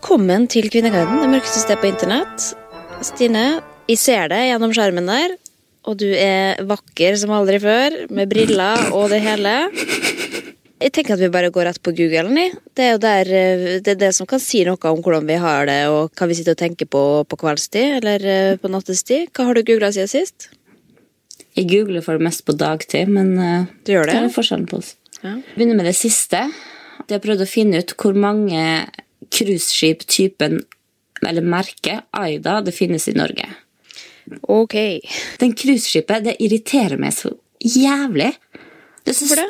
Velkommen til Kvinneguiden, det mørkeste stedet på internett. Stine, jeg ser deg gjennom skjermen der, og du er vakker som aldri før, med briller og det hele. Jeg tenker at vi bare går rett på Google. Det er jo der, eh, det, er det som kan si noe om hvordan vi har det, og hva vi sitter og tenker på på kveldstid eller eh, på nattestid. Hva har du googla siden sist? Jeg googler for det mest på dagtid, men uh, Du gjør det? er forskjellen på oss. Ja. Begynner med det siste. Jeg har prøvd å finne ut hvor mange cruiseskip-typen, eller merket, Aida, det finnes i Norge. Ok. Den cruiseskipet, det irriterer meg så jævlig. Det Hvorfor det?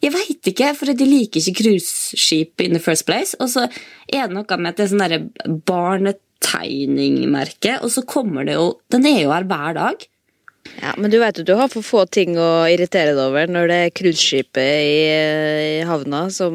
Jeg veit ikke, for de liker ikke cruiseskip in the first place. Og så er det noe med at det er sånn derre barnetegningmerke, og så kommer det jo Den er jo her hver dag. Ja, Men du vet jo du har for få ting å irritere deg over når det er cruiseskipet i, i havna som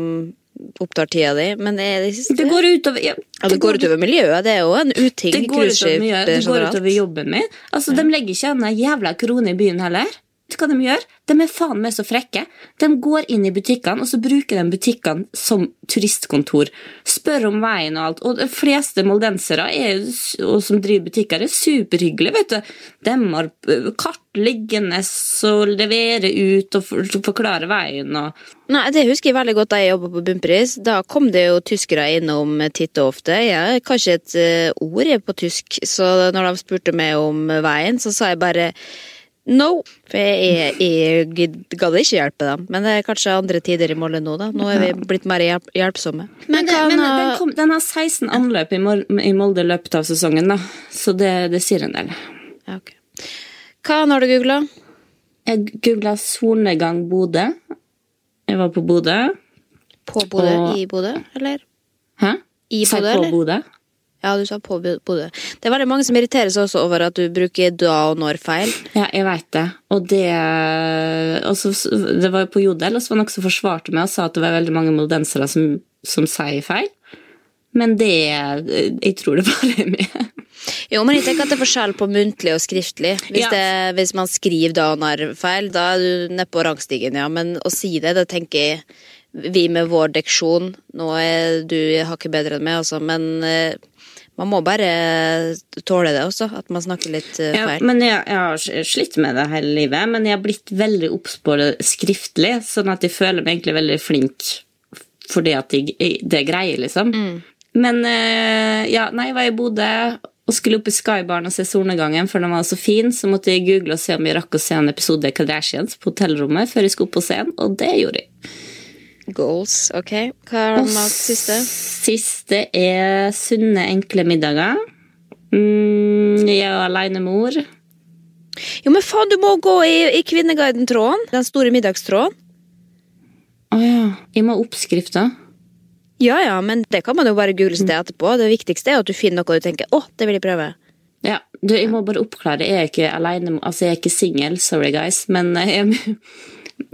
opptar tida di. Men det er det siste. Det går utover ja, Ja, det går utover miljøet. Det er jo en uting. Det går utover, det går utover jobben min. Altså, De legger ikke an en jævla krone i byen heller. Hva de gjør? De er faen meg så frekke. De går inn i butikkene, og så bruker de butikkene som turistkontor. Spør om veien og alt. Og de fleste moldensere er, og som driver butikker, er superhyggelige. vet du. De har ø, kart liggende og leverer ut og forklarer veien. og Nei, Det husker jeg veldig godt da jeg jobba på Bunnpris. Da kom det jo tyskere innom titt og ofte. Jeg kan ikke et eh, ord på tysk, så når de spurte meg om veien, så sa jeg bare no. For jeg, jeg, jeg gadd ikke hjelpe dem. Men det er kanskje andre tider i Molde nå, da. Nå er vi blitt mer hjelp, hjelpsomme. Men, det, men den, kom, den har 16 anløp i, i Molde i løpet av sesongen, da. så det, det sier en del. ja, okay. Hva har du googla? Jeg googla solnedgang Bodø. Jeg var på Bodø. På Bodø? Og- I Bodø, eller? Hæ? I Sa eller? Bodø, på eller? Bodø? Ja, du sa på Bodø. Det er veldig mange som irriterer seg også over at du bruker da og når feil. Ja, jeg veit det. Og det også, Det var jo på Jodel, og så var det noen som forsvarte meg og sa at det var veldig mange moldensere som, som sier feil. Men det Jeg tror det bare er meg. Jo, men jeg tenker at det er forskjell på muntlig og skriftlig. Hvis, Ja. det, hvis man skriver da og når feil, da er du nedpå rangstigen, ja. Men å si det, det tenker jeg vi med vår deksjon Nå er du hakket bedre enn meg, altså, men eh, man må bare tåle det også, at man snakker litt feil. Ja, men jeg, jeg har slitt med det hele livet, men jeg har blitt veldig obs på det skriftlig, sånn at jeg føler meg egentlig veldig flink fordi at jeg, det er greier, liksom. Men eh, ja, nei, jeg var i Bodø og skulle opp i Skybaren og se solnedgangen, for den var så fin, så måtte jeg google og se om jeg rakk å se en episode Kardashians på hotellrommet før jeg skulle opp på scenen, og det gjorde jeg. Goals, ok. Hva er det det siste? Siste er sunne, enkle middager. Mm, jeg er alenemor. Jo, men faen, du må gå i, i Kvinneguiden-tråden! Den store middagstråden. Å ja. Jeg må ha oppskrifter. Ja ja, men det kan man jo bare google seg etterpå. Det viktigste er at du finner noe du tenker 'å, det vil jeg prøve'. Ja, du, jeg må bare oppklare. Jeg er ikke alene, altså jeg er ikke singel, sorry guys, men eh, jeg,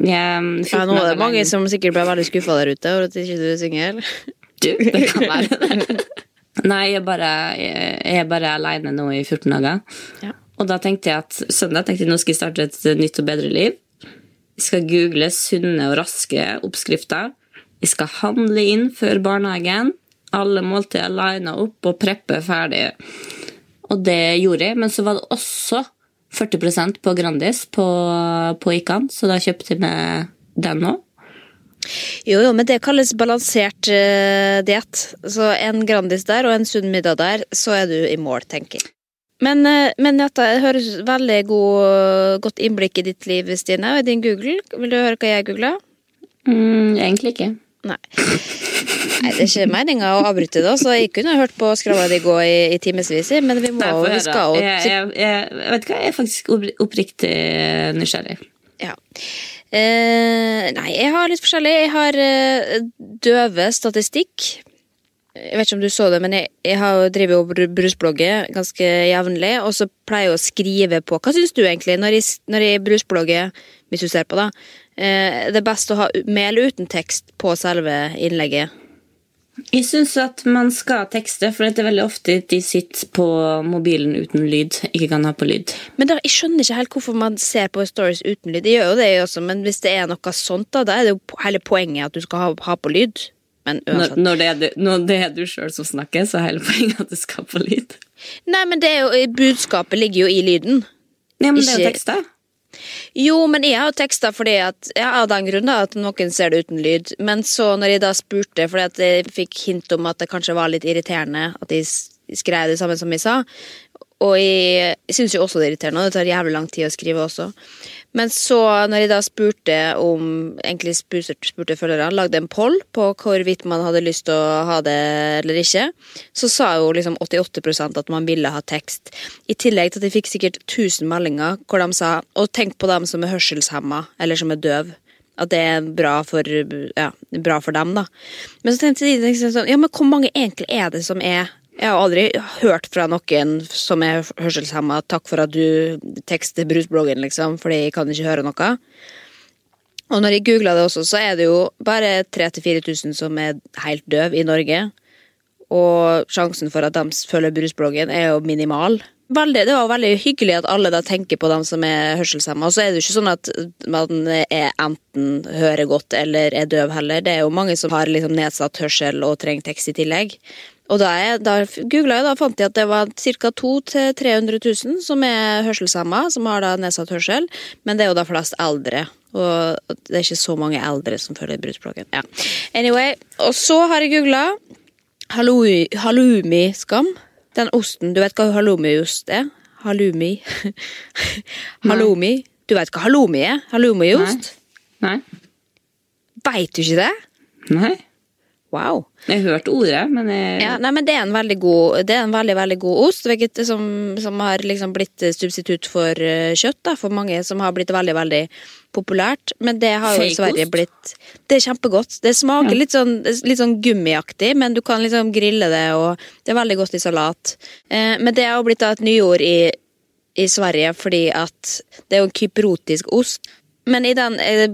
Ja, nå er det mange som sikkert ble veldig skuffa der ute over at ikke du er singel. Du, det kan være det. Nei, jeg bare, jeg, er bare alene nå i 14 dager. Ja. Og da tenkte jeg at søndag tenkte jeg nå skal jeg starte et nytt og bedre liv. Jeg skal google sunne og raske oppskrifter. Jeg skal handle inn før barnehagen. Alle måltider lina opp og preppe ferdig. Og det gjorde jeg, men så var det også 40% på Grandis på, på Ikan, så da kjøpte vi den òg. Jo, jo, men det kalles balansert uh, diett. Så en Grandis der og en sunn middag der, så er du i mål, tenker jeg. Men, uh, men dette høres veldig god, godt innblikk i ditt liv, Stine, og i din Google. Vil du høre hva jeg googla? Mm, egentlig ikke. Nei. Nei, Det er ikke meninga å avbryte, da, så jeg kunne hørt på skravla di gå i, i timevis, men vi må Nei, vi skal jo jeg, jeg, jeg, jeg vet hva, jeg er faktisk oppriktig nysgjerrig. Ja. Eh, nei, jeg har litt forskjellig. Jeg har eh, døve statistikk. Jeg vet ikke om du så det, men jeg, jeg har jo driver jo br- brusblogger ganske jevnlig, og så pleier jeg å skrive på Hva syns du egentlig når jeg, når jeg brusblogger, hvis du ser på, da? Eh, det er best å ha mel uten tekst på selve innlegget. Jeg syns at man skal tekste, for det er veldig ofte de sitter på mobilen uten lyd. Ikke kan ha på lyd. Men da, jeg skjønner ikke helt hvorfor man ser på stories uten lyd. Jeg gjør jo det, også, men hvis det er noe sånt, da, da er det jo hele poenget at du skal ha, ha på lyd. Men Når, når, det er du, når det er du sjøl som snakker, så er hele poenget at det skal på lyd. Nei, men det er jo, budskapet ligger jo i lyden. Ja, men det er jo tekst tekster. Jo, men jeg har teksta fordi at ja, av den grunn at noen ser det uten lyd. Men så når jeg da spurte, fordi at jeg fikk hint om at det kanskje var litt irriterende at jeg skrev det samme som jeg sa, og jeg, jeg syns jo også det er irriterende, og det tar jævlig lang tid å skrive også. Men så når jeg da spurte om egentlig spurte, spurte følgerne, lagde en poll på hvorvidt man hadde lyst til å ha det eller ikke, så sa jo liksom 88% at man ville ha tekst. I tillegg til at jeg fikk sikkert 1000 meldinger hvor de sa og tenk på dem som er hørselshemma eller som er døv. At det er bra for, ja, bra for dem, da. Men så tenkte jeg liksom sånn, ja, men hvor mange egentlig er det som er jeg har aldri hørt fra noen som er hørselshemma 'takk for at du tekster brusbloggen', liksom, fordi jeg kan ikke høre noe. Og når jeg googla det også, så er det jo bare 3000-4000 som er helt døv i Norge. Og sjansen for at de følger brusbloggen, er jo minimal. Veldig, det var veldig hyggelig at alle da tenker på dem som er hørselshemma. Og så er det jo ikke sånn at man er enten hører godt eller er døv heller. Det er jo mange som har liksom nedsatt hørsel og trenger tekst i tillegg. Og da, jeg, da googla jeg, da fant jeg at det var ca. 200 000-300 000 som er hørselshemma, som har da nedsatt hørsel. Men det er jo da flest eldre. Og det er ikke så mange eldre som følger brusbloggen. Ja. Anyway, og så har jeg googla halloumi-skam. Den osten, du vet hva halloumiost er? Halloumi. halloumi. Du vet hva halloumi er? Halloumiost? Nei. Veit du ikke det? Nei. Wow. Jeg har hørt ordet, men jeg Ja, nei, men det er en veldig god, det er en veldig, veldig god ost, hvilket som, som har liksom blitt substitutt for eh, kjøtt, da, for mange som har blitt veldig, veldig populært. Men det har jo i Sverige blitt Det er kjempegodt. Det smaker Ja. litt, sånn, litt sånn gummiaktig, men du kan liksom grille det, og det er veldig godt i salat. Eh, men det har jo blitt da et nyord i, i Sverige fordi at det er jo en kyprotisk ost. Men i den eh,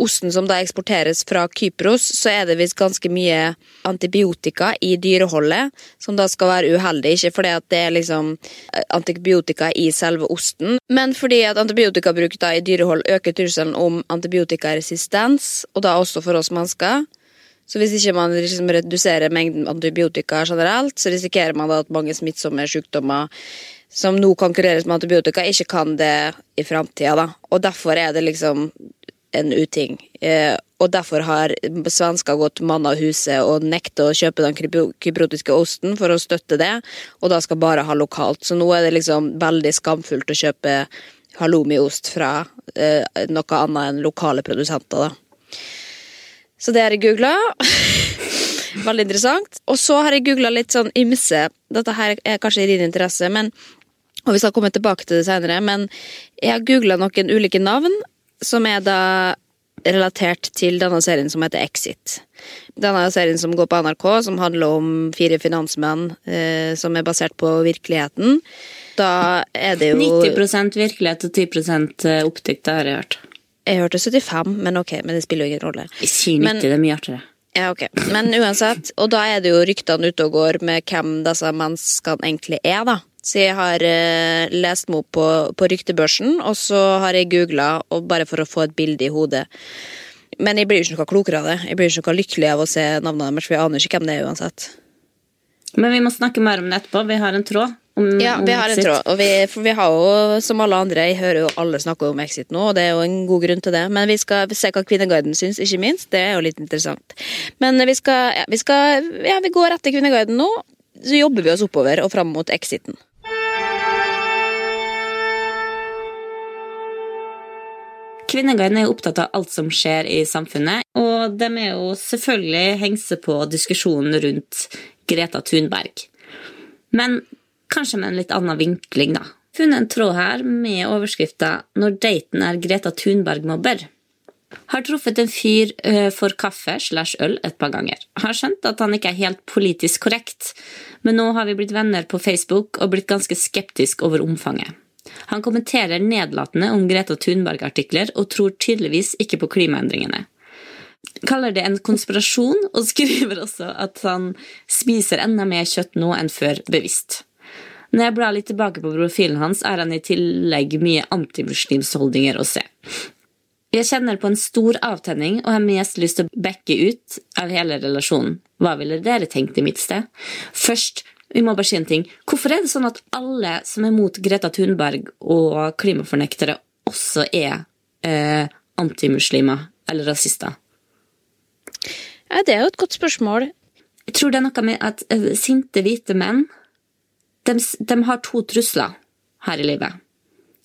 osten som da eksporteres fra Kypros, så er det visst ganske mye antibiotika i dyreholdet, som da skal være uheldig. Ikke fordi at det er liksom eh, antibiotika i selve osten, men fordi at antibiotikabruk da i dyrehold øker trusselen om antibiotikaresistens, og da også for oss mennesker. Så hvis ikke man liksom reduserer mengden antibiotika generelt, så risikerer man da at mange smittsomme sykdommer som nå konkurreres med antibiotika, ikke kan det i framtida. Og derfor er det liksom en uting. Eh, og derfor har svensker gått mann av huset og nekter å kjøpe den kybrotiske osten for å støtte det, og da skal bare ha lokalt. Så nå er det liksom veldig skamfullt å kjøpe halloumiost fra eh, noe annet enn lokale produsenter, da. Så det har jeg googla. Veldig interessant. Og så har jeg googla litt sånn ymse. Dette her er kanskje i din interesse, men, og vi skal komme tilbake til det senere, men jeg har googla noen ulike navn som er da relatert til denne serien som heter Exit. Denne serien som går på NRK, som handler om fire finansmenn eh, som er basert på virkeligheten. Da er det jo 90% virkelighet og 10 oppdikt, det har jeg hørt. Jeg hørte 75, men ok, men det spiller jo ingen rolle. Jeg sier 90, Men- det er mye artigere. Ja, ok. Men uansett, og da er det jo ryktene ute og går med hvem disse menneskene egentlig er, da. Så jeg har eh, lest meg opp på, på ryktebørsen, og så har jeg googla, bare for å få et bilde i hodet. Men jeg blir jo ikke noe klokere av det. Jeg blir ikke noe lykkelig av å se navnene deres, for jeg aner ikke hvem det er uansett. Men vi må snakke mer om det etterpå. Vi har en tråd. Om, Ja, om vi har en tråd, og vi, for vi har jo, som alle andre, jeg hører jo alle snakke om Exit nå, og det er jo en god grunn til det, men vi skal se hva Kvinneguiden syns, ikke minst. Det er jo litt interessant. Men vi skal, ja, vi skal, ja, vi går etter Kvinneguiden nå, så jobber vi oss oppover og fram mot Exiten. Kvinneguiden er jo opptatt av alt som skjer i samfunnet, og de er jo selvfølgelig hengse på diskusjonen rundt Greta Thunberg. Men kanskje med en litt annen vinkling, da. Funnet en tråd her med overskrifta 'Når daten er Greta Thunberg-mobber'. Har truffet en fyr eh, for kaffe slash øl et par ganger. Har skjønt at han ikke er helt politisk korrekt, men nå har vi blitt venner på Facebook og blitt ganske skeptisk over omfanget. Han kommenterer nedlatende om Greta Thunberg-artikler og tror tydeligvis ikke på klimaendringene. Kaller det en konspirasjon, og skriver også at han spiser enda mer kjøtt nå enn før bevisst. Når jeg blar litt tilbake på profilen hans, er han i tillegg mye antimuslimsholdninger å se. Jeg kjenner på en stor avtenning og har mest lyst til å backe ut av hele relasjonen. Hva ville dere tenkt i mitt sted? Først, vi må bare si en ting. Hvorfor er det sånn at alle som er mot Greta Thunberg og klimafornektere, også er eh, antimuslimer eller rasister? Ja, det er jo et godt spørsmål. Jeg tror det er noe med at eh, sinte hvite menn de, de har to trusler her i livet.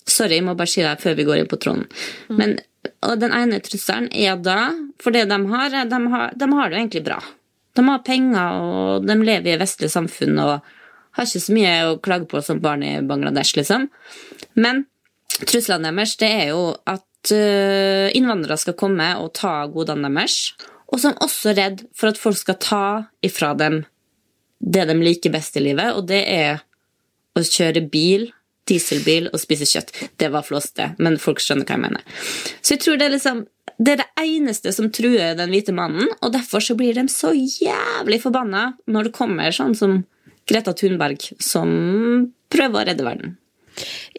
Sorry, jeg må bare si det før vi går inn på tråden. Men, og den ene trusselen er da For det de har, de har, de har det jo egentlig bra. De har penger, og de lever i et vestlig samfunn og har ikke så mye å klage på som barn i Bangladesh, liksom. Men truslene deres det er jo at øh, innvandrere skal komme og ta godene deres. Og som også er redd for at folk skal ta ifra dem det de liker best i livet, og det er å kjøre bil, dieselbil og spise kjøtt. Det var flåste, men folk skjønner hva jeg mener. Så jeg tror det er liksom det er det eneste som truer den hvite mannen, og derfor så blir de så jævlig forbanna når det kommer sånn som Greta Thunberg, som prøver å redde verden.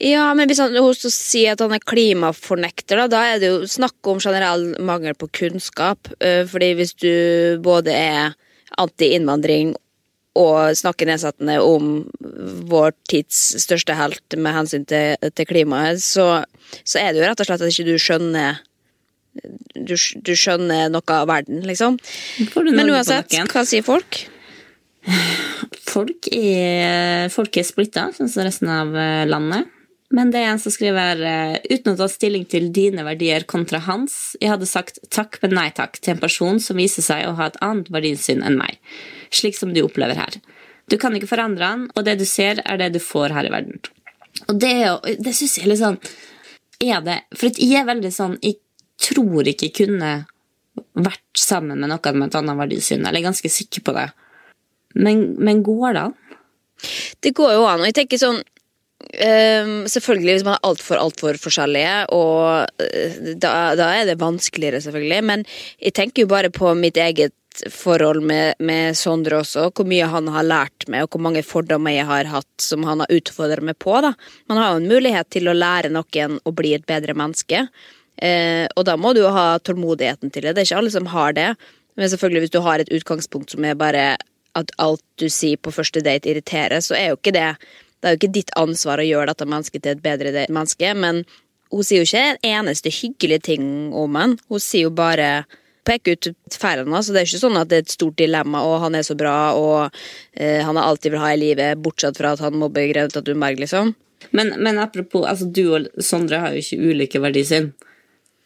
Ja, men hvis han hun sier at han er klimafornekter, da, da er det jo snakk om generell mangel på kunnskap. eh, Fordi hvis du både er anti-innvandring og snakke nedsettende om vår tids største helt med hensyn til, til klimaet, så, så er det jo rett og slett at ikke du skjønner du, du skjønner noe av verden, liksom. Men uansett, hva sier folk? Folk er, folk er splitta, sånn som resten av eh, landet. Men det er en som skriver eh, uten å ta stilling til dine verdier kontra hans. Jeg hadde sagt takk, men nei takk til en person som viser seg å ha et annet verdisyn enn meg. Slik som du opplever her. Du kan ikke forandre han, og det du ser, er det du får her i verden. Og det, det syns jeg er litt sånn Er det For jeg er veldig sånn Jeg tror ikke jeg kunne vært sammen med noen med et annet verdisyn. Eller jeg er ganske sikker på det. Men, men går det an? Det går jo an, og jeg tenker sånn Um, Selvfølgelig hvis man er altfor altfor forskjellige, og eh, da, da er det vanskeligere, selvfølgelig. Men jeg tenker jo bare på mitt eget forhold med, med Sondre også, hvor mye han har lært meg, og hvor mange fordommer jeg har hatt som han har utfordret meg på. da. Man har jo en mulighet til å lære noen å bli et bedre menneske, eh, og da må du jo ha tålmodigheten til det. Det er ikke alle som har det. Men selvfølgelig hvis du har et utgangspunkt som er bare at alt du sier på første date irriterer, så er jo ikke det Det er jo ikke ditt ansvar å gjøre dette mennesket til et bedre menneske, men hun sier jo ikke en eneste hyggelig ting om han. Hun sier jo bare peker ut feilene hans. Så det er ikke sånn at det er et stort dilemma, og han er så bra, og eh, han har alltid vil ha i livet, bortsett fra at han mobber Greta Thunberg, liksom. Men, men apropos, altså du og Sondre har jo ikke ulike verdisyn.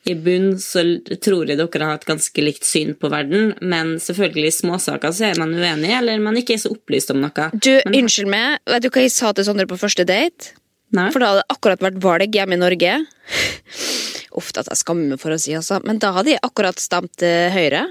I bunn så tror jeg dere har et ganske likt syn på verden, men selvfølgelig i småsaker så er man uenig, eller man ikke er så opplyst om noe. Du, men, unnskyld meg, vet du hva jeg sa til Sondre på første date? Nei? For da hadde det akkurat vært valg hjemme i Norge. Uff, at jeg skammer meg for å si, altså. Men da hadde jeg akkurat stemt eh, Høyre.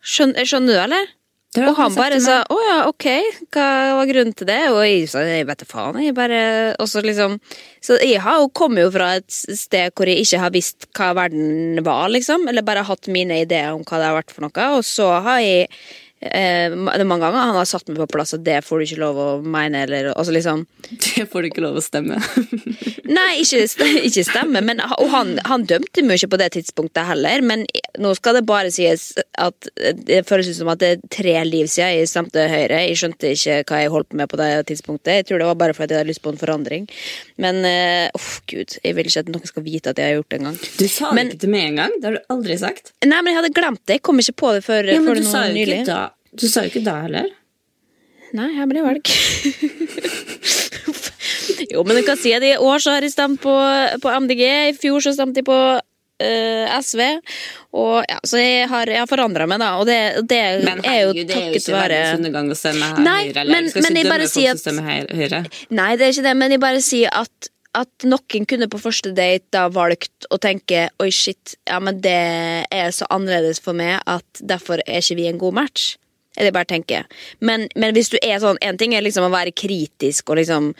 Skjønner, skjønner du, eller? Og han bare sa å ja, ok, hva var grunnen til det? Og jeg sa jeg vet da faen, jeg bare Og så liksom Så jeg har jo kommet jo fra et sted hvor jeg ikke har visst hva verden var, liksom. Eller bare hatt mine ideer om hva det har vært for noe. Og så har jeg eh, Det er mange ganger han har satt meg på plass, og det får du ikke lov å mene, eller altså liksom Det får du ikke lov å stemme. Nei, ikke, ikke stemme, men, og han, han dømte ikke på det tidspunktet heller. Men nå skal det bare sies at det føles ut som at det er tre liv siden jeg stemte Høyre. Jeg skjønte ikke hva jeg holdt på med på det tidspunktet. Jeg tror det var bare fordi jeg hadde lyst på en forandring. Men eh, oh, gud, jeg vil ikke at noen skal vite at jeg har gjort det engang. Du sa Men- det ikke til meg engang. Det har du aldri sagt. Nei, men jeg hadde glemt det. Jeg kom ikke på det før, Ja, men før du sa jo nylig. ikke da. Du sa jo ikke da heller. Nei, jeg ble valg. Jo, men du kan si at i år så har jeg stemt på, på MDG, i fjor så stemte jeg på uh, SV. Og ja, så jeg har, jeg har forandra meg, da. Og det, det Men er jo herregud, det er jo ikke være verdens undergang å stemme her Nei, Høyre. Eller, men- jeg skal men ikke dømme folk at- som stemmer Høyre. Nei, det er ikke det, men jeg bare sier at at noen kunne på første date da valgt å tenke oi, shit, ja, men det er så annerledes for meg at derfor er ikke vi en god match. Er det jeg bare tenker. Men, men hvis du er sånn En ting er liksom å være kritisk og liksom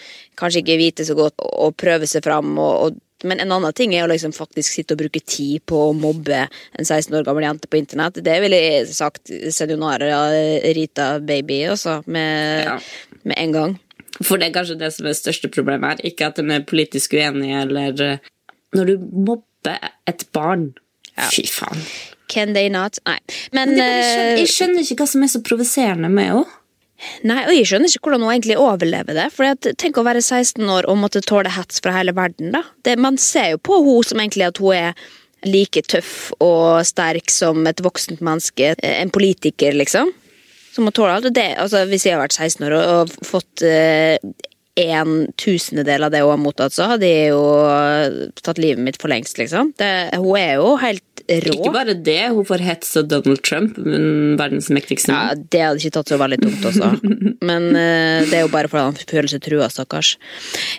kanskje ikke vite så godt og, og prøve seg fram, og, og, men en annen ting er å liksom faktisk sitte og bruke tid på å mobbe en 16 år gammel jente på internett. Det ville jeg sagt Senionara Rita Baby også, med, Ja. med en gang. For det er kanskje det som er det største problemet her. Ikke at de er politisk uenige, eller eh, Når du mobber et barn Fy faen. Can they not? Nei. Men, Men jeg, skjønner, eh, jeg skjønner ikke hva som er så provoserende med henne. Nei, og jeg skjønner ikke hvordan hun egentlig overlever det. For at, tenk å være 16 år og måtte tåle hets fra hele verden. da. Det, man ser jo på henne som egentlig at hun er like tøff og sterk som et voksent menneske. eh, En politiker, liksom. Som må tåle alt. Det, altså, hvis jeg har vært 16 år og, og fått eh, en tusendedel av det hun har mottatt, så hadde jeg jo tatt livet mitt for lengst, liksom. Det, hun er jo helt rå. Ikke bare det, hun får hets av Donald Trump, men verdens mektigste Ja. Det hadde ikke tatt så veldig tungt også. Men eh, det er jo bare fordi han føler seg trua, stakkars.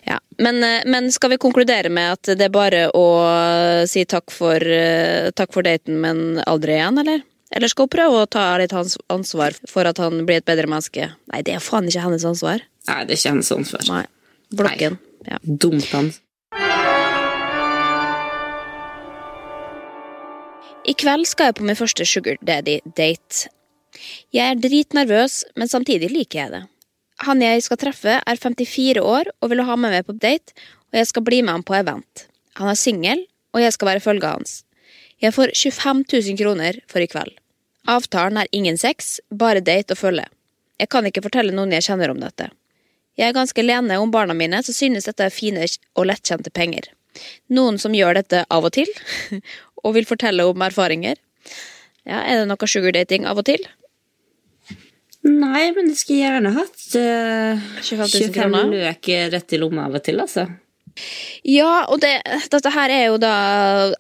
Ja. Men, eh, men skal vi konkludere med at det er bare å si takk for, eh, takk for daten, men aldri igjen, eller? Eller skal hun prøve å ta litt hans ansvar for at han blir et bedre menneske? Nei, det er faen ikke hennes ansvar. Nei, det er ikke hennes ansvar. Nei. Blokken. Ja. Dumt han. I kveld skal jeg på min første sugar daddy-date. Jeg er dritnervøs, men samtidig liker jeg det. Han jeg skal treffe, er 54 år og vil ha med meg på date, og jeg skal bli med ham på event. Han er singel, og jeg skal være følget hans. Jeg får 25 000 kroner for i kveld. Avtalen er ingen sex, bare date og følge. Jeg kan ikke fortelle noen jeg kjenner om dette. Jeg er ganske alene om barna mine, så synes dette er fine og lettkjente penger. Noen som gjør dette av og til, og vil fortelle om erfaringer. Ja, Er det noe sugardating av og til? Nei, men jeg skulle gjerne hatt uh, 25 000 25 kroner. løk rett i lomma av og til, altså. Ja, og det, dette her er jo da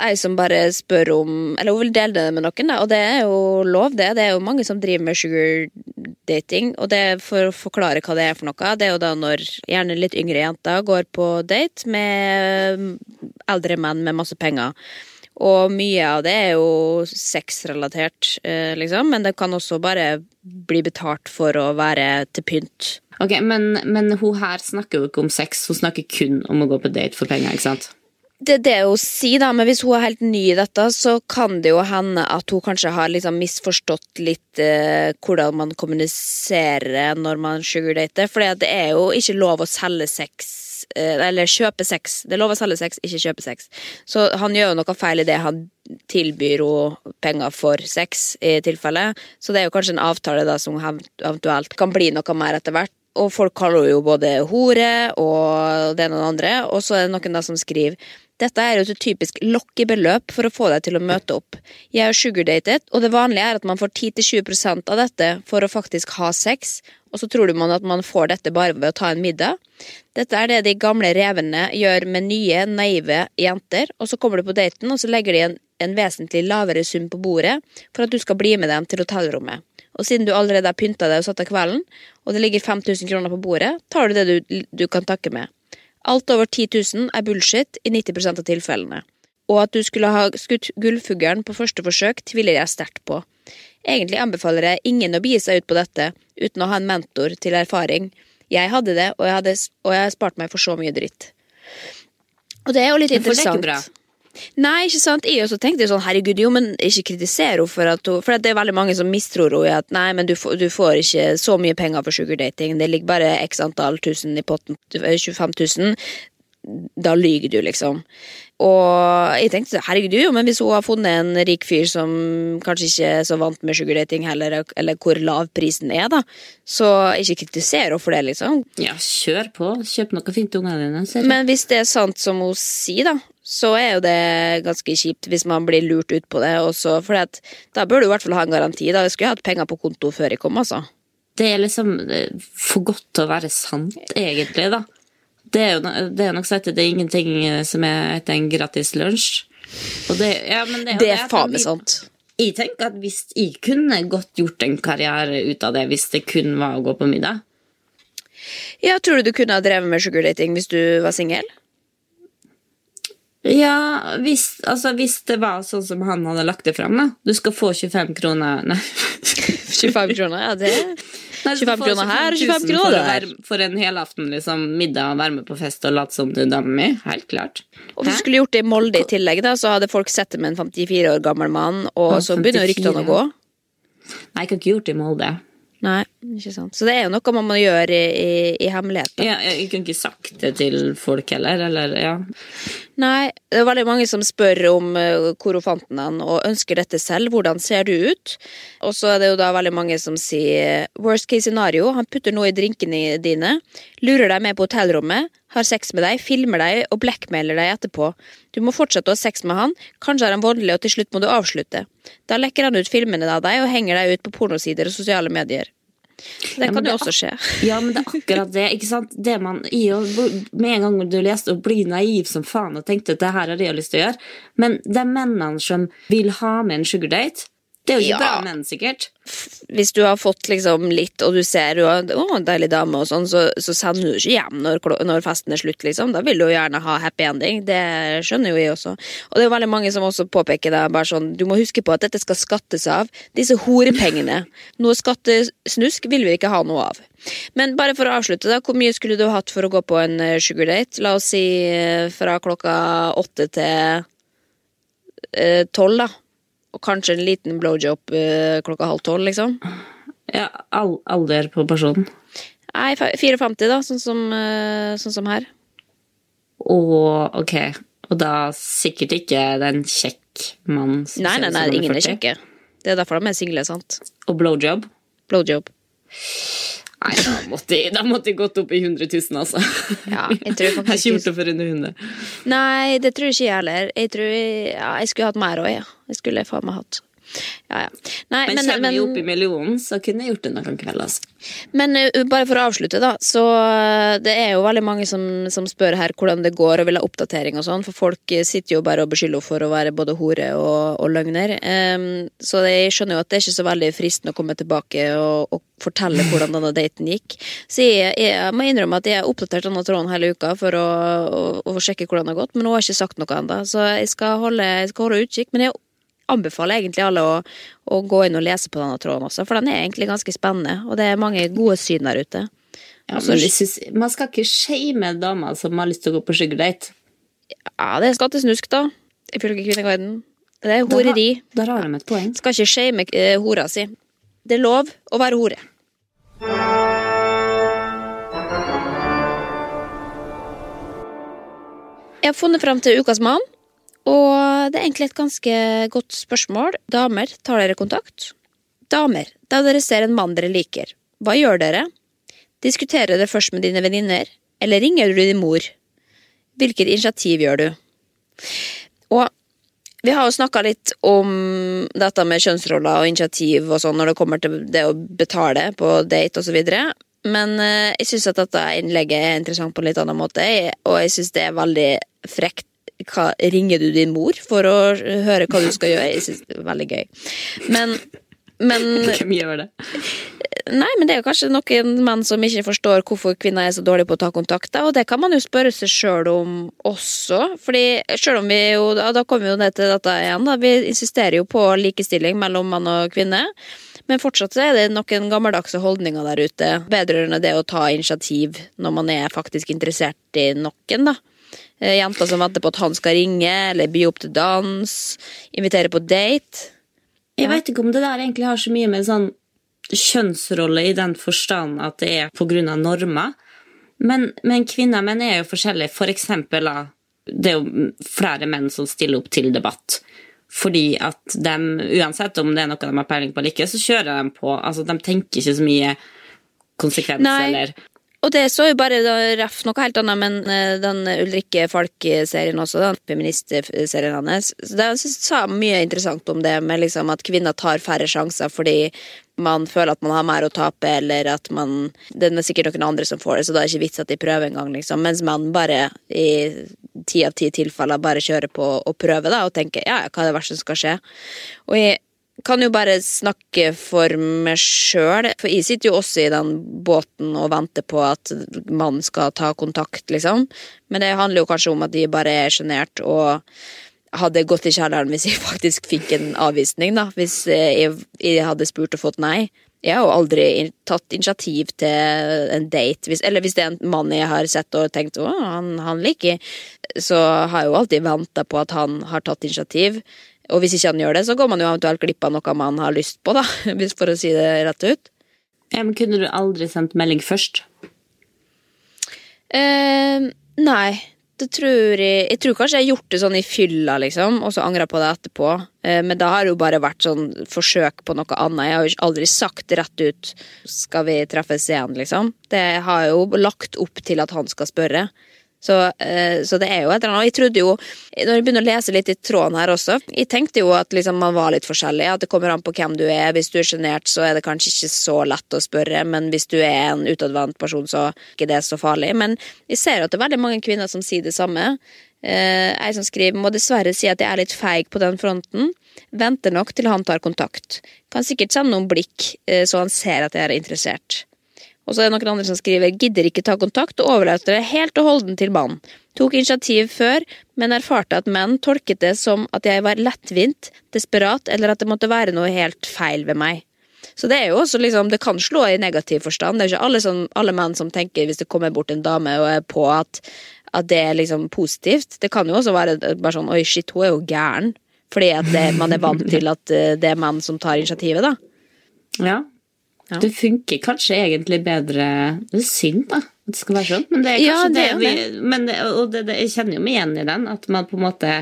ei som bare spør om Eller hun vil dele det med noen, da, og det er jo lov, det. Det er jo mange som driver med sugardating, og det for å forklare hva det er for noe, det er jo da når gjerne litt yngre jenter går på date med eldre menn med masse penger. Og mye av det er jo sexrelatert, eh, liksom, men det kan også bare bli betalt for å være til pynt. Ok, men, men hun her snakker jo ikke om sex, hun snakker kun om å gå på date for penger, ikke sant? Det er det hun sier, da, men hvis hun er helt ny i dette, så kan det jo hende at hun kanskje har liksom misforstått litt eh, hvordan man kommuniserer når man sugardater. For det er jo ikke lov å selge sex, eh, eller kjøpe sex. Det er lov å selge sex, ikke kjøpe sex. Så han gjør jo noe feil i det han tilbyr henne penger for sex, i tilfelle. Så det er jo kanskje en avtale da som eventuelt kan bli noe mer etter hvert. Og folk kaller henne jo både hore og det ene og det andre. Og så er det noen da som skriver dette er jo et typisk lokkebeløp for å få deg til å møte opp. Jeg er sugardatet, og det vanlige er at man får 10-20% av dette for å faktisk ha sex, og så tror du man at man får dette bare ved å ta en middag. Dette er det de gamle revene gjør med nye, naive jenter, og så kommer du på daten, og så legger de en, en vesentlig lavere sum på bordet for at du skal bli med dem til hotellrommet. Og siden du allerede har pynta deg og satt av kvelden, og det ligger 5000 kroner på bordet, tar du det du, du kan takke med. Alt over 10 000 er bullshit i 90 av tilfellene. Og at du skulle ha skutt gullfuglen på første forsøk, tviler jeg sterkt på. Egentlig anbefaler jeg ingen å begi seg ut på dette uten å ha en mentor til erfaring. Jeg hadde det, og jeg, hadde, og jeg har spart meg for så mye dritt. Og det er jo litt er interessant. Nei, ikke sant? Jeg også tenkte sånn, herregud, jo, men ikke kritiser henne for at hun For at det er veldig mange som mistror henne i at nei, men du, du får ikke så mye penger for sugardating. Det ligger bare x antall tusen i potten. 25 000. Da lyver du, liksom. Og jeg tenkte herregud, jo, men hvis hun har funnet en rik fyr som kanskje ikke er så vant med sugardating heller, eller hvor lav prisen er, da, så ikke kritiser henne for det, liksom. Ja, kjør på. Kjøp noe fint til ungene dine. Men hvis det er sant som hun sier, da, så er jo det ganske kjipt hvis man blir lurt ut på det. Også, for da bør du i hvert fall ha en garanti. Da. Jeg skulle hatt penger på konto før jeg kom, altså. Det er liksom eh, for godt til å være sant, egentlig, da. Det er jo det er nok sagt at det er ingenting eh, som er etter en gratis lunsj. Det, ja, men det, Det er faen meg sant. Jeg tenker at hvis jeg kunne godt gjort en karriere ut av det hvis det kun var å gå på middag. Ja, Tror du du kunne ha drevet med sugardating hvis du var singel? Ja, hvis, altså, hvis det var sånn som han hadde lagt det fram, da. Du skal få 25 kroner Nei. 25 kroner, ja, det Nei, 25 kroner her, 25 25 000 kroner der. For, for en helaften, liksom, middag, og være med på fest og late som du er dama mi. Helt klart. Og hvis du skulle gjort det i Molde i tillegg, da, så hadde folk sett det med en 54 år gammel mann, og så begynner ryktene å gå. Nei, jeg kan ikke gjort det i Molde. Nei, ikke sant. Så det er jo noe man må gjøre i, i, i hemmelighet. da. Ja, jeg, jeg kunne ikke sagt det til folk heller, eller ja. Nei, det er veldig mange som spør om uh, hvor hun fant den, og ønsker dette selv. Hvordan ser du ut? Og så er det jo da veldig mange som sier worst case scenario. Han putter noe i drinkene dine, lurer deg med på hotellrommet, har sex med deg, filmer deg og blackmailer deg etterpå. Du må fortsette å ha sex med han, kanskje er han voldelig, og til slutt må du avslutte. Da lekker han ut filmene av deg og henger deg ut på pornosider og sosiale medier. Det Ja, kan det jo også skje. Ja, men det er akkurat det. ikke sant? Det man, i, og med en gang du leste og blir naiv som faen og tenkte at det her er det jeg har lyst til å gjøre. Men de mennene som vil ha med en sugardate, det er jo ikke Ja. bra men sikkert. hvis du har fått liksom litt, og du ser jo å, en deilig dame, og sånn, så, så sender du ikke hjem når, når festen er slutt. liksom. Da vil du jo gjerne ha happy ending. Det skjønner jo jeg også. Og det er jo veldig mange som også påpeker det. bare sånn, Du må huske på at dette skal skattes av. Disse horepengene. Noe skattesnusk vil vi ikke ha noe av. Men bare for å avslutte, da, hvor mye skulle du hatt for å gå på en sugardate? sugar date? La oss si eh, fra klokka åtte til eh, tolv, da. Og kanskje en liten blowjob eh, klokka halv tolv, liksom. Ja, all, alder på personen. Nei, fa- 54, da, sånn som, eh, sånn som her. Og ok, og da sikkert ikke den kjekk mann som Nei, nei, nei, ingen er kjekke. Det er derfor de er single, sant. Og blowjob. Blowjob. Nei, da måtte jeg, da måtte jeg gått opp i 100 000, altså. Ja, jeg tror Jeg har ikke gjort det for under 100. Nei, det tror jeg ikke jeg heller. Jeg tror jeg, ja, jeg skulle hatt mer òg, ja. Jeg skulle faen meg hatt. Ja, ja. Nei, Men, men, kommer vi opp i millionen, så kunne jeg gjort det noen kveld, altså. Men uh, bare for å avslutte, da. Så uh, det er jo veldig mange som, som spør her hvordan det går og vil ha oppdatering og sånn, for folk uh, sitter jo bare og beskylder henne for å være både hore og, og løgner. Um, så jeg skjønner jo at det er ikke så veldig fristende å komme tilbake og, og fortelle hvordan denne daten gikk. Så jeg, jeg må innrømme at jeg har oppdatert denne tråden hele uka for å, å, å sjekke hvordan det har gått, men hun har ikke sagt noe ennå, så jeg skal holde, jeg skal holde utkikk. Men jeg anbefaler egentlig alle å, å gå inn og lese på denne tråden også, for den er egentlig ganske spennende, og det er mange gode syn der ute. Ja, Altså, men jeg synes, man skal ikke shame damer som har lyst til å gå på sugar. Ja, det er skattesnusk, da, ifølge Kvinneguiden. Det er horeri. Der har de et poeng. Skal ikke shame uh, hora si. Det er lov å være hore. Jeg har funnet fram til ukas mann, og det er egentlig et ganske godt spørsmål. Damer, tar dere kontakt? Damer, da dere ser en mann dere liker, hva gjør dere? Diskuterer dere først med dine venninner, eller ringer du din mor? Hvilket initiativ gjør du? Og vi har jo snakka litt om dette med kjønnsroller og initiativ og sånn når det kommer til det å betale på date osv. Men eh, jeg syns at dette innlegget er interessant på en litt annen måte, og jeg syns det er veldig frekt. Hva, ringer du din mor for å høre hva du skal gjøre? Jeg syns det er veldig gøy. Men, men Hvem gjør det? Nei, men det er jo kanskje noen menn som ikke forstår hvorfor kvinner er så dårlige på å ta kontakter, og det kan man jo spørre seg sjøl om også. Fordi selv om vi jo, da da kommer vi jo ned til dette igjen, da. Vi insisterer jo på likestilling mellom mann og kvinne. Men fortsatt så er det noen gammeldagse holdninger der ute vedrørende det å ta initiativ når man er faktisk interessert i noen, da. Eh, Jenter som venter på at han skal ringe, eller by opp til dans, invitere på date. Jeg vet ikke om det der egentlig har så mye med sånn kjønnsrolle i den forstand at det er av normer. Men, men kvinner og menn er jo forskjellige. For eksempel, det er jo flere menn som stiller opp til debatt. Fordi at de, uansett om det er noe de har peiling på eller ikke, så kjører de på. Altså, de tenker ikke så mye konsekvens Nei. eller Og det så jo bare ref noe helt annet, men eh, den Ulrikke Falk-serien også, den feministserien hans, den sa mye interessant om det med liksom at kvinner tar færre sjanser fordi man føler at man har mer å tape, eller at man Det er sikkert noen andre som får det, så da er det ikke vits at de prøver engang, liksom. Mens man bare i ti av ti tilfeller bare kjører på og prøver, da, og tenker ja, hva er det verste som skal skje? Og jeg kan jo bare snakke for meg sjøl, for jeg sitter jo også i den båten og venter på at mannen skal ta kontakt, liksom. Men det handler jo kanskje om at de bare er sjenert og hadde gått i kjelleren hvis jeg faktisk fikk en avvisning, da. Hvis jeg, jeg hadde spurt og fått nei. Jeg har jo aldri tatt initiativ til en date, hvis, eller hvis det er en mann jeg har sett og tenkt å, han, han liker, så har jeg jo alltid venta på at han har tatt initiativ. Og hvis ikke han gjør det, så går man jo eventuelt glipp av noe man har lyst på, da, for å si det rett ut. Ja, men Kunne du aldri sendt melding først? Eh, nei, det tror jeg Jeg tror kanskje jeg har gjort det sånn i fylla, liksom, og så angra på det etterpå. Eh, men da har det jo bare vært sånn forsøk på noe annet. Jeg har jo aldri sagt rett ut 'skal vi treffes igjen', liksom. Det har jeg jo lagt opp til at han skal spørre. Så, eh, så, det er jo et eller annet. Og jeg trodde jo, når jeg begynner å lese litt i tråden her også, jeg tenkte jo at liksom man var litt forskjellig. At det kommer an på hvem du er. Hvis du er sjenert, så er det kanskje ikke så lett å spørre. Men hvis du er en utadvendt person, så er ikke det så farlig. Men jeg ser at det er veldig mange kvinner som sier det samme. Eh, jeg som skriver må dessverre si at jeg er litt feig på den fronten. Venter nok til han tar kontakt. Kan sikkert sende noen blikk, eh, så han ser at jeg er interessert. Og så er det noen andre som skriver gidder ikke ta kontakt og overlater det helt og holden til mannen. Tok initiativ før, men erfarte at menn tolket det som at jeg var lettvint, desperat, eller at det måtte være noe helt feil ved meg. Så det er jo også liksom, det kan slå i negativ forstand. Det er ikke alle, som, alle menn som tenker hvis det kommer bort en dame og er på at, at det er liksom positivt. Det kan jo også være bare sånn oi, shit, hun er jo gæren. Fordi at det, man er vant til at eh, det er menn som tar initiativet, da. Ja, ja. Det funker kanskje egentlig bedre Det er synd, da, at det skal være sånn. Men det er kanskje ja, det, det, vi men, Og det, det, jeg kjenner jo meg igjen i den, at man på en måte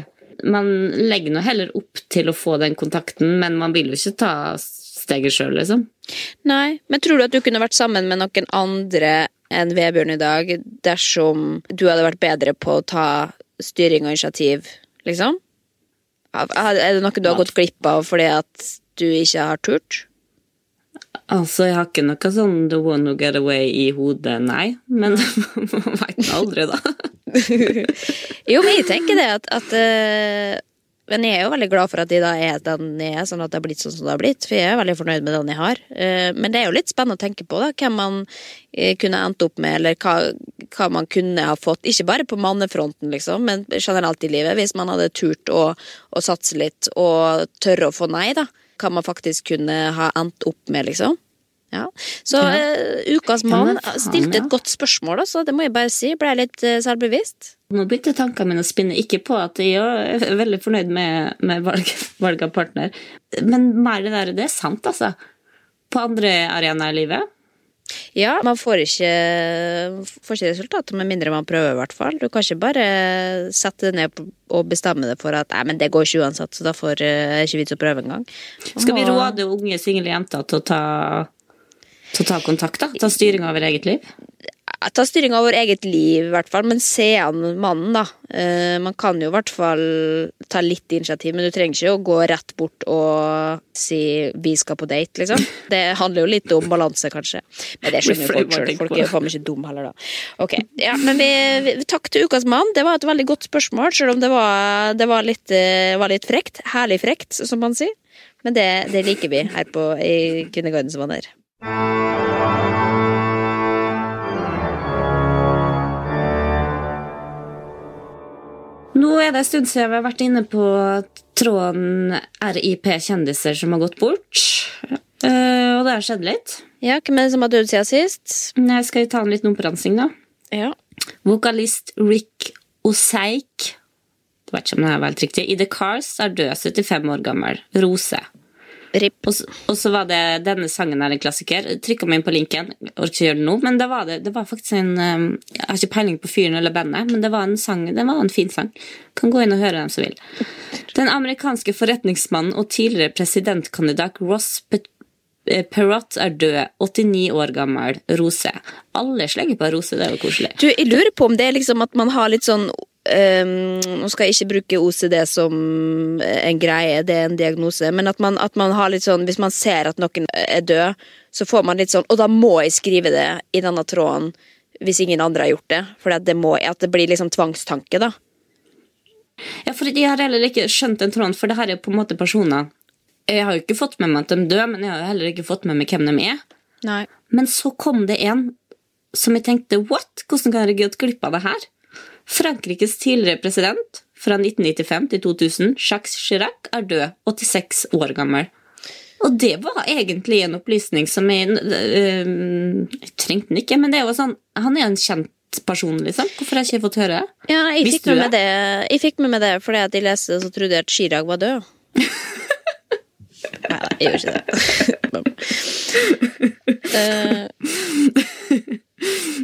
Man legger nå heller opp til å få den kontakten, men man vil jo ikke ta steget sjøl, liksom. Nei, men tror du at du kunne vært sammen med noen andre enn Vebjørn i dag dersom du hadde vært bedre på å ta styring og initiativ, liksom? Er det noe du har gått glipp av fordi at du ikke har turt? Altså, jeg har ikke noe sånn The One Who Get Away i hodet, nei. Men man veit aldri, da. jo, men jeg tenker det at, at uh, Men jeg er jo veldig glad for at de da er den jeg er, sånn at det har blitt sånn som det har blitt. For jeg er veldig fornøyd med den jeg har. Uh, men det er jo litt spennende å tenke på, da. Hvem man uh, kunne endt opp med, eller hva, hva, man kunne ha fått. Ikke bare på mannefronten, liksom, men generelt i livet. Hvis man hadde turt å, å satse litt, og tørre å få nei, da hva man faktisk kunne ha endt opp med, liksom. Ja. Så. Uh, ukas mann stilte et godt spørsmål, altså. Det må jeg bare si. Ble jeg litt uh, selvbevisst. Nå begynte tankene mine å spinne. Ikke på at jeg er veldig fornøyd med, med valg, valg, av partner, men mer det der Det er sant, altså. På andre arenaer i livet ja, man får ikke, får ikke resultater med mindre man prøver, i hvert fall. Du kan ikke bare sette det ned og bestemme det for at nei, men det går ikke uansett, så da får jeg ikke vits å prøve engang. Skal vi råde unge single jenter til å ta, til å ta kontakt, da? Ta styring over eget liv? Ta styring av vår eget liv, i hvert fall, men se an mannen, da. Uh, man kan jo i hvert fall ta litt initiativ, men du trenger ikke å gå rett bort og si 'vi skal på date', liksom. Det handler jo litt om balanse, kanskje. Men det skjønner jo folk sjøl. Folk er jo faen ikke dumme heller, da. Ok, ja, men vi, vi, Takk til ukas mann. Det var et veldig godt spørsmål, selv om det var, det var, litt, uh, var litt, frekt. Herlig frekt, som man sier. Men det, det liker vi her på, i Kvinneguidens venner. Nå er det en stund siden vi har vært inne på tråden RIP kjendiser som har gått bort. Uh, og det har skjedd litt. Ja, Hvem er det som har dødd siden sist? Jeg skal ta en liten oppramsing, da. Ja. Vokalist Rick Oseik jeg vet ikke om det er helt riktig, i The Cars er død 75 år gammel. Rose. Og, og, så var det denne sangen er en klassiker. Trykka meg inn på linken. Jeg orker ikke gjøre det nå, men det var, det, det var faktisk en um, Jeg har ikke peiling på fyren eller bandet, men det var en sang, det var en fin sang. Kan gå inn og høre dem som vil. Den amerikanske forretningsmannen og tidligere presidentkandidat Ross Pet Eh, er død. 89 år gammel. Rose. Alle slenger på Rose, det er jo koselig. Du, jeg lurer på om det er liksom at man har litt sånn ehm, Nå skal jeg ikke bruke OCD som en greie, det er en diagnose, men at man, at man har litt sånn Hvis man ser at noen er død, så får man litt sånn Og da må jeg skrive det i denne tråden hvis ingen andre har gjort det. For det, må, at det blir liksom tvangstanke, da. Ja, for Jeg har heller ikke skjønt den tråden, for det her er på en måte personer Jeg har jo ikke fått med meg at de dør, men jeg har jo heller ikke fått med meg hvem de er. Nei. Men så kom det en som jeg tenkte what? Hvordan kan jeg gått glipp av det her? Frankrikes tidligere president fra 1995 til 2000, Jacques Chirac, er død, 86 år gammel. Og det var egentlig en opplysning som jeg øh, Jeg trengte den ikke, men det var sånn Han er jo en kjent person, liksom. Hvorfor har jeg ikke fått høre det? Ja, jeg fikk, med meg det? jeg fikk med meg det fordi at jeg leste det, så trodde jeg at Chirag var død. Nei da, jeg gjør ikke det. Eh,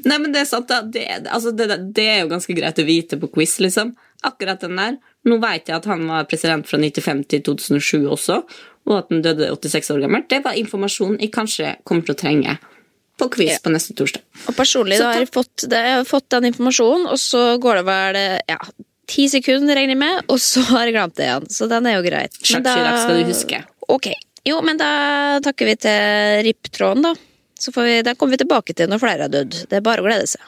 Nei, men det er sant, da. Det, altså, det, det er jo ganske greit å vite på quiz, liksom. Akkurat den der. Nå vet jeg at han var president fra 95 til 2007 også, og at han døde 86 år gammelt. Det var informasjon jeg kanskje kommer til å trenge på quiz Ja. på neste torsdag. og personlig Så da har jeg fått, det, jeg har fått den informasjonen, og så går det vel ja, ti sekunder, regner jeg med, og så har jeg glemt det igjen. Så den er jo greit. Sjakk-Chirac skal du huske. Ok. Jo, men da takker vi til Ripptråden, da. Så får vi, den kommer vi tilbake til når flere har dødd. Det er bare å glede seg.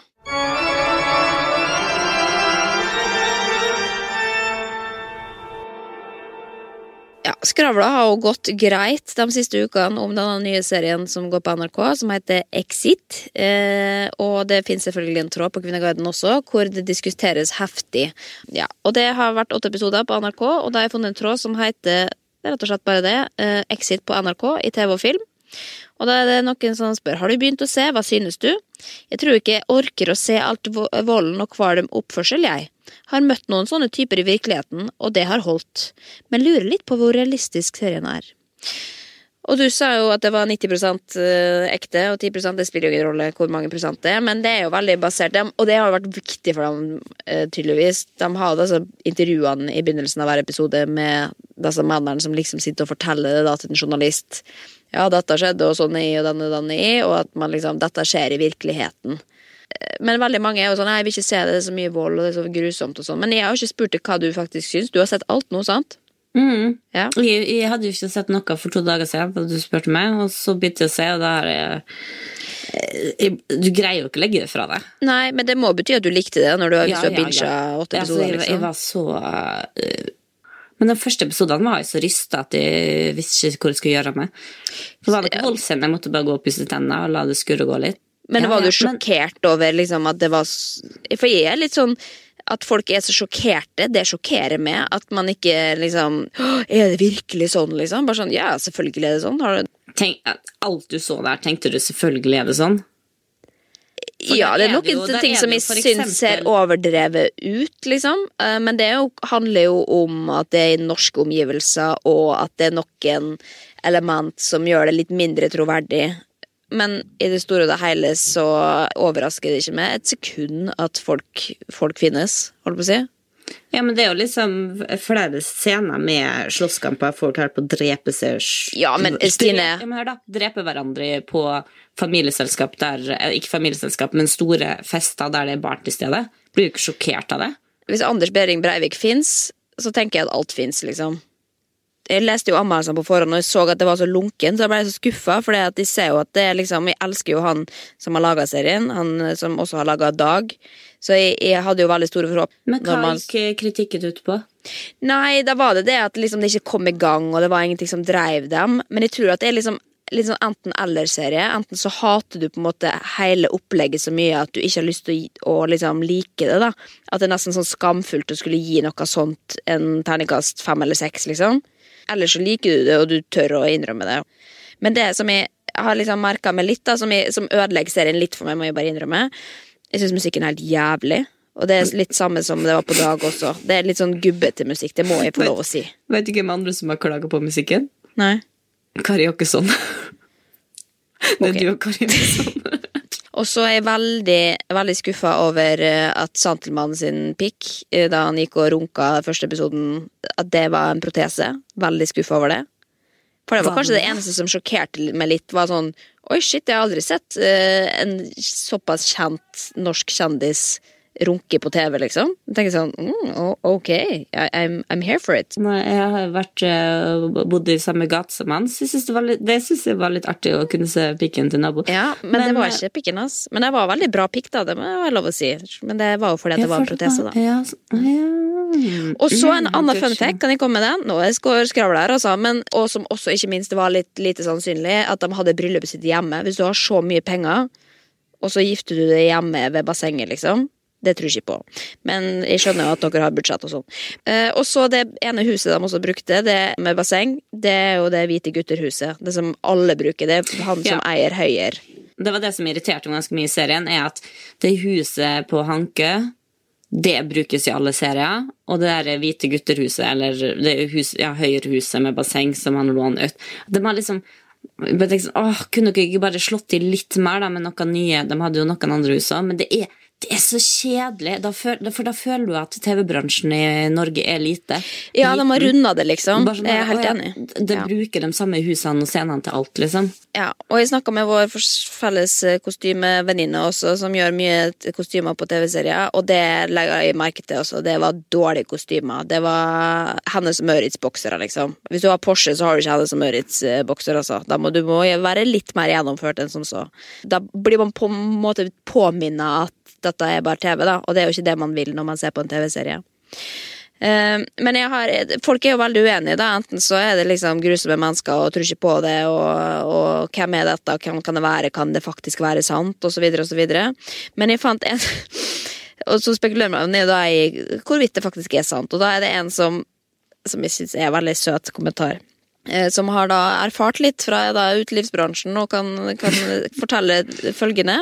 Ja, Skravla har jo gått greit de siste ukene om denne nye serien som går på NRK, som heter Exit. Eh, og det finnes selvfølgelig en tråd på Kvinneguiden også, hvor det diskuteres heftig. Ja, og det har vært åtte episoder på NRK, og da har jeg funnet en tråd som heter det er rett og slett bare det. eh, Exit på NRK i TV og film. Og da er det noen som spør har du begynt å se, hva synes du? Jeg tror ikke jeg orker å se alt volden og kvalm oppførsel, jeg. Har møtt noen sånne typer i virkeligheten, og det har holdt. Men lurer litt på hvor realistisk serien er. Og du sa jo at det var 90% ekte, og 10% det spiller jo ingen rolle hvor mange prosent det er, men det er jo veldig basert og det har vært viktig for dem, eh, tydeligvis. De har altså intervjuene i begynnelsen av hver episode med disse mennene som liksom sitter og forteller det da til en journalist. Ja, dette skjedde, og sånn er jeg, og denne, er jeg, og at man liksom, dette skjer i virkeligheten. Eh, Men veldig mange er jo sånn, jeg vil ikke se det, det er så mye vold, og det er så grusomt og sånn. Men jeg har jo ikke spurt deg hva du faktisk syns. Du har sett alt nå, sant? Mm. Ja. Jeg, jeg hadde jo ikke sett noe for to dager siden, da du spurte meg, og så begynte jeg å se, og da har jeg, jeg Du greier jo ikke å legge det fra deg. Nei, men det må bety at du likte det når du har, Ja, du har ja, bincha ja. åtte episoder. jeg, jeg liksom. var så øh, Men den første episoden var jeg så rysta at jeg visste ikke hvor jeg skulle gjøre av meg. For det var ikke voldscene, jeg måtte bare gå og pusse tennene og la det skurre og gå litt. Men Ja, var du sjokkert men- over liksom at det var For jeg er litt sånn at folk er så sjokkerte, det sjokkerer meg. At man ikke liksom Er det virkelig sånn, liksom? Bare sånn, ja, selvfølgelig er det sånn. Tenk, alt du så der, tenkte du selvfølgelig er det sånn? For ja, det er det jo- ting som jeg syns ser overdrevet ut, liksom. Eh, Men det jo, handler jo om at det er i norske omgivelser, og at det er noen element som gjør det litt mindre troverdig. Men i det store og det hele så overrasker det ikke meg et sekund at folk, folk finnes, holdt på å si. Ja, men det er jo liksom flere scener med slåsskamper, folk holder på å drepe seg Ja, men Stine- Ja, men hør da, Drepe hverandre på familieselskap der eh, Ikke familieselskap, men store fester der det er barn til stede. Blir du ikke sjokkert av det? Hvis Anders Behring Breivik fins, så tenker jeg at alt fins, liksom. Jeg leste jo anmeldelsene på forhånd, og jeg så at det var så lunken, så jeg ble så skuffa. For de ser jo at det er liksom Jeg elsker jo han som har laga serien, han som også har laga Dag. Så jeg, jeg hadde jo veldig store forhåpninger. Men hva man- gikk kritikken ut på? Nei, da var det det at liksom det ikke kom i gang, og det var ingenting som dreiv dem. Men jeg tror at det er liksom litt sånn enten-eller-serie. Enten så hater du på en måte hele opplegget så mye at du ikke har lyst til å, å liksom like det. da At det er nesten sånn skamfullt å skulle gi noe sånt en terningkast fem eller seks, liksom. Eller så liker du det, og du tør å innrømme det. Men det som jeg har liksom merka meg litt, da som, jeg, som ødelegger serien litt for meg, må jeg bare innrømme Jeg syns musikken er helt jævlig. Og det er litt samme som det var på Dag også. Det er litt sånn gubbete musikk, det må jeg få lov å si. Vet du hvem andre som har klaga på musikken? Nei. Kari Jakkesson. Det er okay. du og Kari Jakkesson. Og så er jeg veldig, veldig skuffa over eh, at Santelmann sin pikk, eh, da han gikk og runka første episoden, at det var en protese. Veldig skuffa over det. For det var kanskje det eneste som sjokkerte meg litt, var sånn Oi, shit, jeg har aldri sett eh, en såpass kjent norsk kjendis runke på TV, liksom. Jeg tenker sånn mm, Ok, I'm, I'm here for it. Nei, Jeg har vært, eh, bodd i samme gate som han, så jeg synes det, var litt, det synes jeg var litt artig å kunne se pikken til naboen. Ja, men, det var eh, ikke pikken hans. Men det var veldig bra pikk, da. Det må jeg lov å si. Men det var jo fordi det var en protese, da. Ja, ja. Og så en Mm, annen fun fact, kan jeg komme med den? Nå er jeg skravla her, altså. Men, og som også ikke minst var litt lite sannsynlig, at de hadde bryllupet sitt hjemme. Hvis du har så mye penger, og så gifter du deg hjemme ved bassenget, liksom. Det tror jeg ikke på. Men jeg skjønner jo at dere har budsjett og sånn. Eh, og så det ene huset de også brukte, det med basseng, det er jo det hvite gutter-huset. Det som alle bruker. Det er han som Ja. eier Høyer. Det var det som irriterte meg ganske mye i serien, er at det huset på Hanke det brukes i alle serier. Og det der hvite gutterhuset, eller det hus, ja, Høyrehuset med basseng som han låner ut De har liksom jeg tenkte sånn, åh, Kunne dere ikke bare slått til litt mer da, med noe nye? De hadde jo noen andre hus òg, men det er, det er så kjedelig. Da føl, for da føler du at TV-bransjen i Norge er lite. Ja, de har runda det, liksom. Sånn, Jeg er helt ja, enig. De Ja. bruker de samme husene og scenene til alt, liksom. Ja, og jeg snakka med vår felles eh, kostymevenninne også, som gjør mye kostymer på TV-serier, og det legger jeg merke til også. Det var dårlige kostymer. Det var Hennes Møritz-boksere, liksom. Hvis du har Porsche, så har du ikke Hennes Møritz-bokser, altså. Da må du må være litt mer gjennomført enn som så. Da blir man på en måte påminna at dette er bare TV, da, og det er jo ikke det man vil når man ser på en TV-serie. Eh, Men jeg har, folk er jo veldig uenige. da Enten så er det liksom grusomme mennesker og tror ikke på det, og, og hvem er dette, hvem kan det være, kan det faktisk være sant, osv., osv. Men jeg fant en Og så spekulerer man da i hvorvidt det faktisk er sant, og da er det en som som jeg syns er en veldig søt kommentar. eh, Som har da erfart litt fra da, utelivsbransjen og kan, kan fortelle følgende.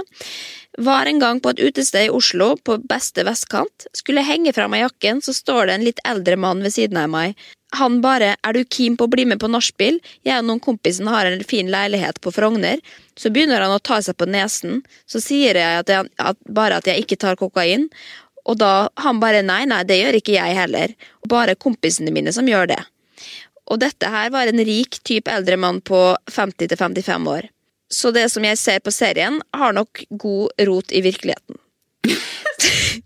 Var en gang på et utested i Oslo på beste vestkant. Skulle henge fra meg jakken, så står det en litt eldre mann ved siden av meg. Han bare 'er du keen på å bli med på nachspiel'? Jeg og noen kompisen har en fin leilighet på Frogner. Så begynner han å ta seg på nesen. Så sier jeg at jeg, at, bare at jeg ikke tar kokain. Og da han bare 'nei, nei, det gjør ikke jeg heller'. Bare kompisene mine som gjør det. Og dette her var en rik type eldre mann på 50 til 55 år. Så det som jeg ser på serien, har nok god rot i virkeligheten.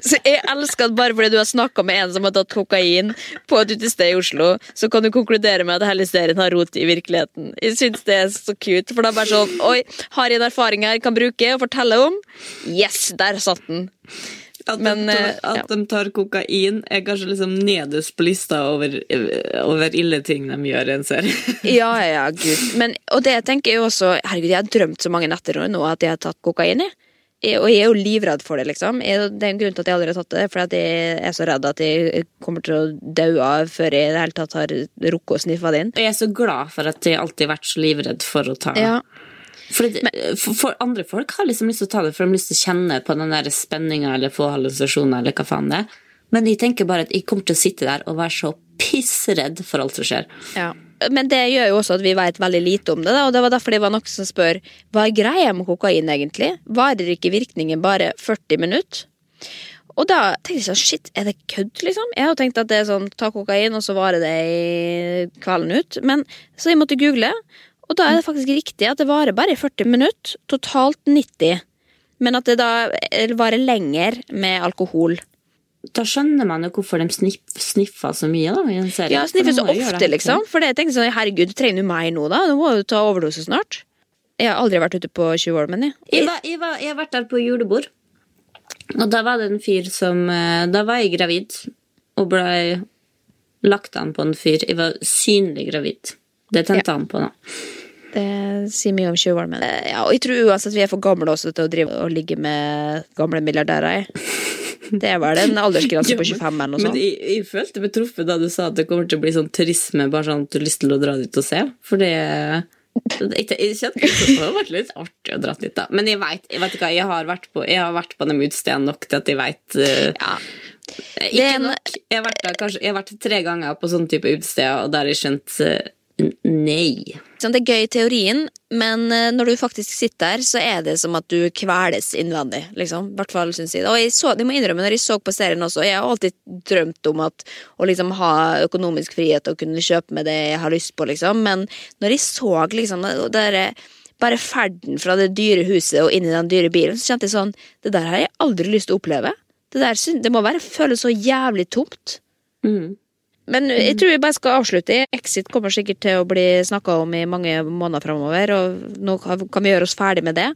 Så jeg elsker at bare fordi du har snakka med en som har tatt kokain på et utested i Oslo, så kan du konkludere med at hele serien har rot i virkeligheten. Jeg syns det er så cute, for det er bare sånn Oi, har jeg en erfaring her jeg kan bruke og fortelle om? Yes, der satt den. At, Men, de, tar, tar, ja. de tar kokain, er kanskje liksom nederst på lista over, over ille ting de gjør i en serie. Ja, ja, gud. Men, og det jeg tenker jo også Herregud, jeg har drømt så mange netter nå at jeg har tatt kokain. Jeg, og jeg er jo livredd for det, liksom. Det er en grunn til at jeg aldri har tatt det. For jeg er så redd at jeg kommer til å dø av før jeg i det hele tatt har rukket å sniffe det inn. Og jeg er så glad for at jeg alltid har vært så livredd for å ta Ja, for, det, for, for andre folk har liksom lyst til å ta det, for de har lyst til å kjenne på den der spenninga eller få hallusinasjoner eller hva faen det er. Men jeg tenker bare at jeg kommer til å sitte der og være så pissredd for alt som skjer. ja. Men det gjør jo også at vi vet veldig lite om det, da, og det var derfor det var noen som spør hva er greia med kokain egentlig? Varer ikke virkningen bare 40 minutter? Og da tenkte jeg sånn, shit, er det kødd, liksom? Jeg har jo tenkt at det er sånn, ta kokain, og så varer det i kvelden ut. Men så jeg måtte google, og da er det faktisk riktig at det varer bare i 40 minutter. Totalt 90. Men at det da varer lenger med alkohol. Da skjønner man jo hvorfor de sniff, sniffer så mye da, i en serie. Ja, sniffer så ofte, det. liksom. For jeg tenkte sånn, herregud, trenger du meg nå, da? Nå må du ta overdose snart. Jeg har aldri vært ute på 20 år, men jeg. Jeg, var, jeg, var, jeg har vært der på julebord. Og da var det en fyr som eh, Da var jeg gravid og ble lagt an på en fyr. Jeg var synlig gravid. Det tente han på, da. Det sier mye om 20 år, men eh, ja, Og jeg tror uansett vi er for gamle også til å drive og ligge med gamle milliardærer. Det er vel en aldersgrense på 25 eller noe Men jeg, jeg følte meg truffet da du sa at det kommer til å bli sånn turisme, bare sånn at du har lyst til å dra dit og se. For det jeg, jeg kjente det hadde vært litt artig å dra dit, da. Men jeg jeg ikke hva, jeg har vært på, jeg har vært på de utestedene nok til at jeg vet uh, Ja. Ikke en- nok. Jeg har, vært der, kanskje, jeg har vært tre ganger på sånne type utesteder, og der har jeg skjønt uh, nei. Sånn, Det er gøy i teorien, men eh, når du faktisk sitter der, så er det som at du kveles innvendig. liksom. Hvert fall, synes jeg. Og jeg, så, jeg må innrømme, når jeg så på serien også, jeg har alltid drømt om at, å liksom ha økonomisk frihet og kunne kjøpe med det jeg har lyst på, liksom. Men når jeg så liksom der, bare ferden fra det dyre huset og inn i den dyre bilen, så kjente jeg sånn Det der har jeg aldri lyst til å oppleve. Det, der, det må være føles så jævlig tomt. Mm. Men jeg tror vi bare skal avslutte. Exit kommer sikkert til å bli snakka om i mange måneder framover, og nå kan vi gjøre oss ferdig med det.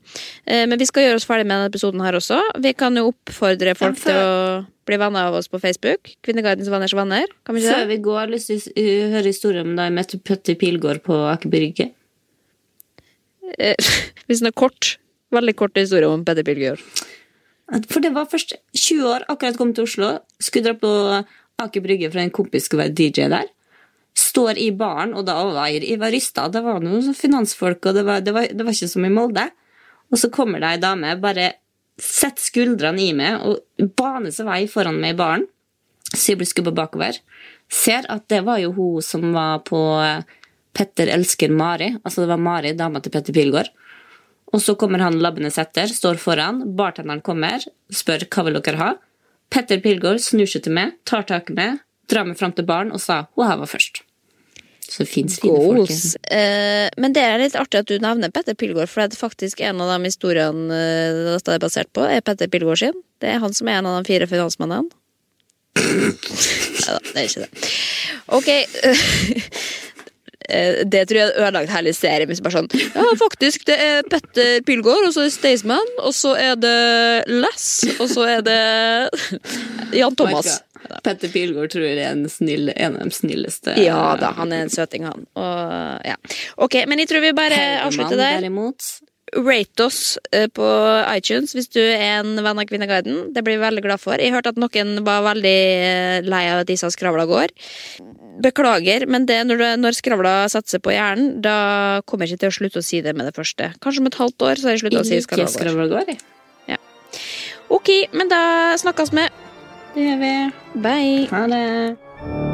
Eh, Men vi skal gjøre oss ferdig med denne episoden her også. Vi kan jo oppfordre folk Ja, til å bli venner av oss på Facebook. Kvinneguidens venners venner. Kan vi ikke Før vi går, har lyst til å uh, høre historien om da jeg møtte Petter Pilgaard på Aker Brygge. Eh, Hvis den er kort. Veldig kort historie om Petter Pilgaard. For det var først 20 år, akkurat kommet til Oslo, skulle dra på Aker Brygge for en kompis skulle være DJ der. Står i baren, og da var jeg, rysta. Det var noen sånn finansfolk, og det var, det, var, det var ikke som i Molde. Og så kommer det ei dame, bare setter skuldrene i meg og baner seg vei foran meg i baren. Så jeg blir skubba bakover. Ser at det var jo hun som var på Petter elsker Mari. Altså det var Mari, dama til Petter Pilgaard. Og så kommer han labbende setter, står foran, bartenderen kommer, spør hva vil dere ha. Petter Pilgaard snur seg til meg, tar tak i meg, drar meg fram til baren og sa hun her var først. Så det fins fine folk. Eh, men det er litt artig at du nevner Petter Pilgaard, for det er faktisk en av de historiene eh, dette er basert på, er Petter Pilgaard sin. Det er han som er en av de fire finansmennene. Neida, det er ikke det. Ok. eh, Det tror jeg hadde ødelagt hele serien. Hvis bare sånn Ja, faktisk, det er Petter Pilgaard, og så er det Staysman, og så er det Les, og så er det Jan Thomas. Petter Pilgaard tror jeg er en, snill, en av de snilleste. Ja da, han er en søting, han. Og, ja. Ok, men jeg tror vi bare avslutter der. Derimot. Rate oss eh, på iTunes hvis du er en venn av Kvinneguiden. Det blir vi veldig glad for. Jeg hørte at noen var veldig eh, lei av at sa skravla går. Beklager, men det, når, du- når skravla satser på hjernen, da kommer jeg ikke til å slutte å si det med det første. Kanskje om et halvt år så har jeg slutta å si skravla går. skravla går, ja. Ok, men da snakkes vi. Det gjør vi. Bye. Ha det.